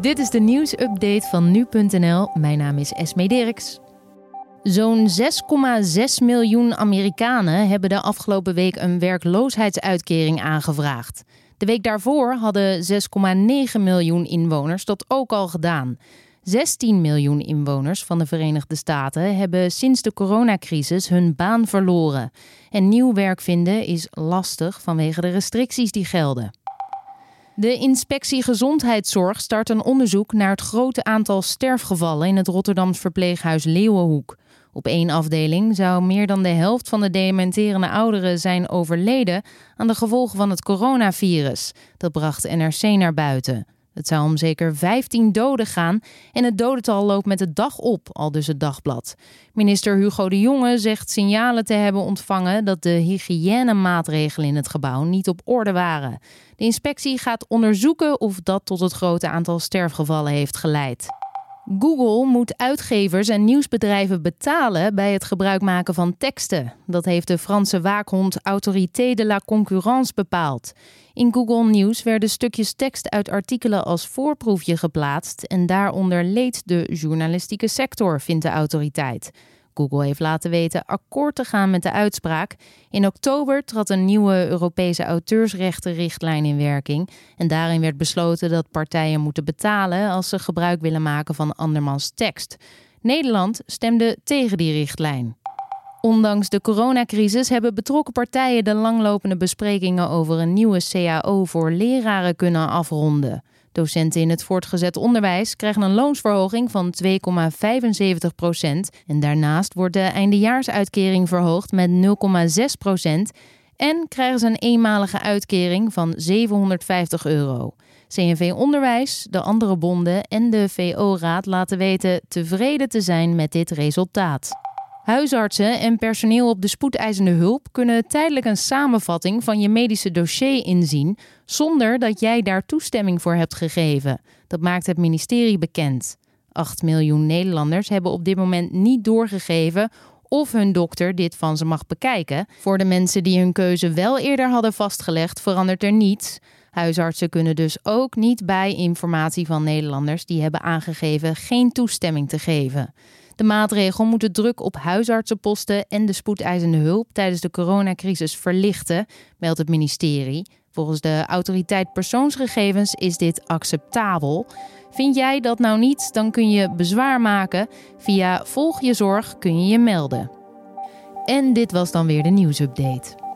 Dit is de nieuwsupdate van nu.nl. Mijn naam is Esme Dirks. Zo'n 6,6 miljoen Amerikanen hebben de afgelopen week een werkloosheidsuitkering aangevraagd. De week daarvoor hadden 6,9 miljoen inwoners dat ook al gedaan. 16 miljoen inwoners van de Verenigde Staten hebben sinds de coronacrisis hun baan verloren. En nieuw werk vinden is lastig vanwege de restricties die gelden. De inspectie Gezondheidszorg start een onderzoek naar het grote aantal sterfgevallen in het Rotterdams verpleeghuis Leeuwenhoek. Op één afdeling zou meer dan de helft van de dementerende ouderen zijn overleden aan de gevolgen van het coronavirus. Dat bracht NRC naar buiten. Het zou om zeker 15 doden gaan en het dodental loopt met de dag op, al dus het dagblad. Minister Hugo de Jonge zegt signalen te hebben ontvangen dat de hygiënemaatregelen in het gebouw niet op orde waren. De inspectie gaat onderzoeken of dat tot het grote aantal sterfgevallen heeft geleid. Google moet uitgevers en nieuwsbedrijven betalen bij het gebruik maken van teksten. Dat heeft de Franse waakhond Autorité de la Concurrence bepaald. In Google News werden stukjes tekst uit artikelen als voorproefje geplaatst en daaronder leed de journalistieke sector, vindt de autoriteit. Google heeft laten weten akkoord te gaan met de uitspraak. In oktober trad een nieuwe Europese auteursrechtenrichtlijn in werking. En daarin werd besloten dat partijen moeten betalen als ze gebruik willen maken van andermans tekst. Nederland stemde tegen die richtlijn. Ondanks de coronacrisis hebben betrokken partijen de langlopende besprekingen over een nieuwe CAO voor leraren kunnen afronden. Docenten in het voortgezet onderwijs krijgen een loonsverhoging van 2,75 procent. En daarnaast wordt de eindejaarsuitkering verhoogd met 0,6 procent. En krijgen ze een eenmalige uitkering van 750 euro. CNV Onderwijs, de andere bonden en de VO-raad laten weten tevreden te zijn met dit resultaat. Huisartsen en personeel op de spoedeisende hulp kunnen tijdelijk een samenvatting van je medische dossier inzien zonder dat jij daar toestemming voor hebt gegeven. Dat maakt het ministerie bekend. 8 miljoen Nederlanders hebben op dit moment niet doorgegeven of hun dokter dit van ze mag bekijken. Voor de mensen die hun keuze wel eerder hadden vastgelegd, verandert er niets. Huisartsen kunnen dus ook niet bij informatie van Nederlanders die hebben aangegeven geen toestemming te geven. De maatregel moet de druk op huisartsenposten en de spoedeisende hulp tijdens de coronacrisis verlichten, meldt het ministerie. Volgens de autoriteit persoonsgegevens is dit acceptabel. Vind jij dat nou niet, dan kun je bezwaar maken. Via Volg je Zorg kun je je melden. En dit was dan weer de nieuwsupdate.